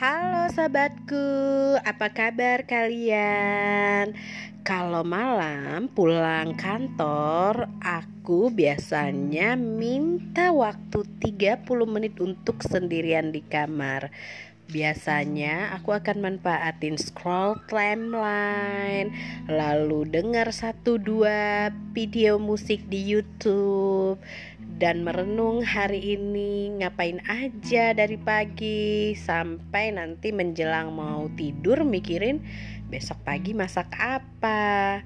Halo sahabatku, apa kabar kalian? Kalau malam pulang kantor, aku biasanya minta waktu 30 menit untuk sendirian di kamar. Biasanya aku akan manfaatin scroll timeline, lalu dengar satu dua video musik di YouTube dan merenung hari ini ngapain aja dari pagi sampai nanti menjelang mau tidur mikirin besok pagi masak apa.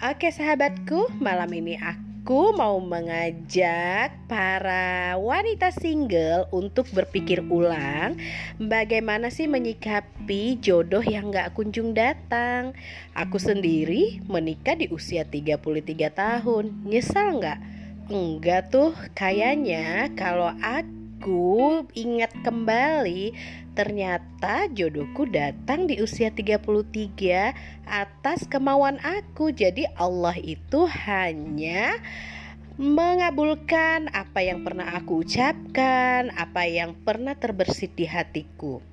Oke sahabatku, malam ini aku mau mengajak para wanita single untuk berpikir ulang bagaimana sih menyikapi jodoh yang gak kunjung datang. Aku sendiri menikah di usia 33 tahun, nyesal gak? Enggak tuh, kayaknya kalau aku ingat kembali Ternyata jodohku datang di usia 33 atas kemauan aku. Jadi Allah itu hanya mengabulkan apa yang pernah aku ucapkan Apa yang pernah terbersit di hatiku.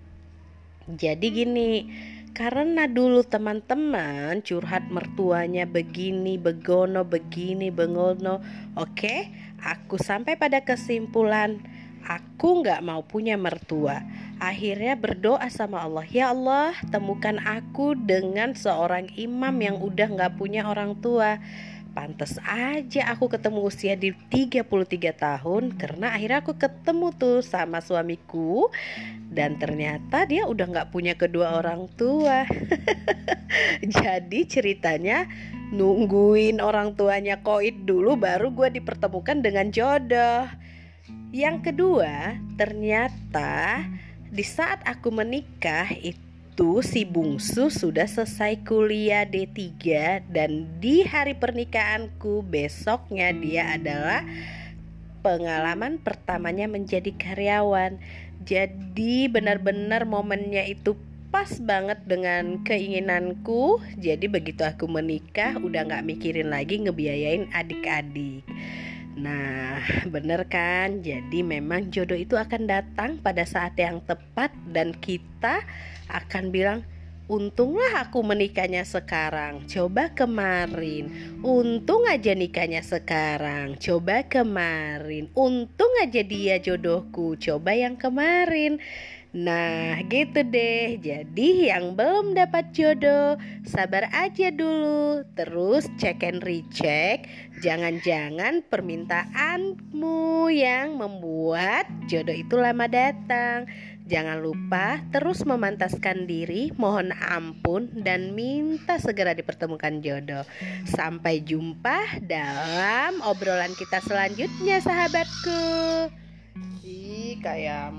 Jadi gini karena dulu teman-teman curhat mertuanya begini, begono, begini, bengono. Oke, aku sampai pada kesimpulan aku nggak mau punya mertua. Akhirnya berdoa sama Allah, ya Allah temukan aku dengan seorang imam yang udah nggak punya orang tua. Pantes aja aku ketemu usia di 33 tahun karena akhirnya aku ketemu tuh sama suamiku dan ternyata dia udah nggak punya kedua orang tua. Jadi ceritanya nungguin orang tuanya koit dulu baru gue dipertemukan dengan jodoh. Yang kedua, ternyata di saat aku menikah itu itu si bungsu sudah selesai kuliah D3 dan di hari pernikahanku besoknya dia adalah pengalaman pertamanya menjadi karyawan. Jadi benar-benar momennya itu pas banget dengan keinginanku. Jadi begitu aku menikah udah nggak mikirin lagi ngebiayain adik-adik. Nah, bener kan? Jadi memang jodoh itu akan datang pada saat yang tepat dan kita akan bilang Untunglah aku menikahnya sekarang. Coba kemarin. Untung aja nikahnya sekarang. Coba kemarin. Untung aja dia jodohku. Coba yang kemarin. Nah, gitu deh. Jadi, yang belum dapat jodoh, sabar aja dulu. Terus cek and recheck. Jangan-jangan permintaanmu yang membuat jodoh itu lama datang. Jangan lupa terus memantaskan diri, mohon ampun, dan minta segera dipertemukan jodoh. Sampai jumpa dalam obrolan kita selanjutnya, sahabatku. Ih, kayak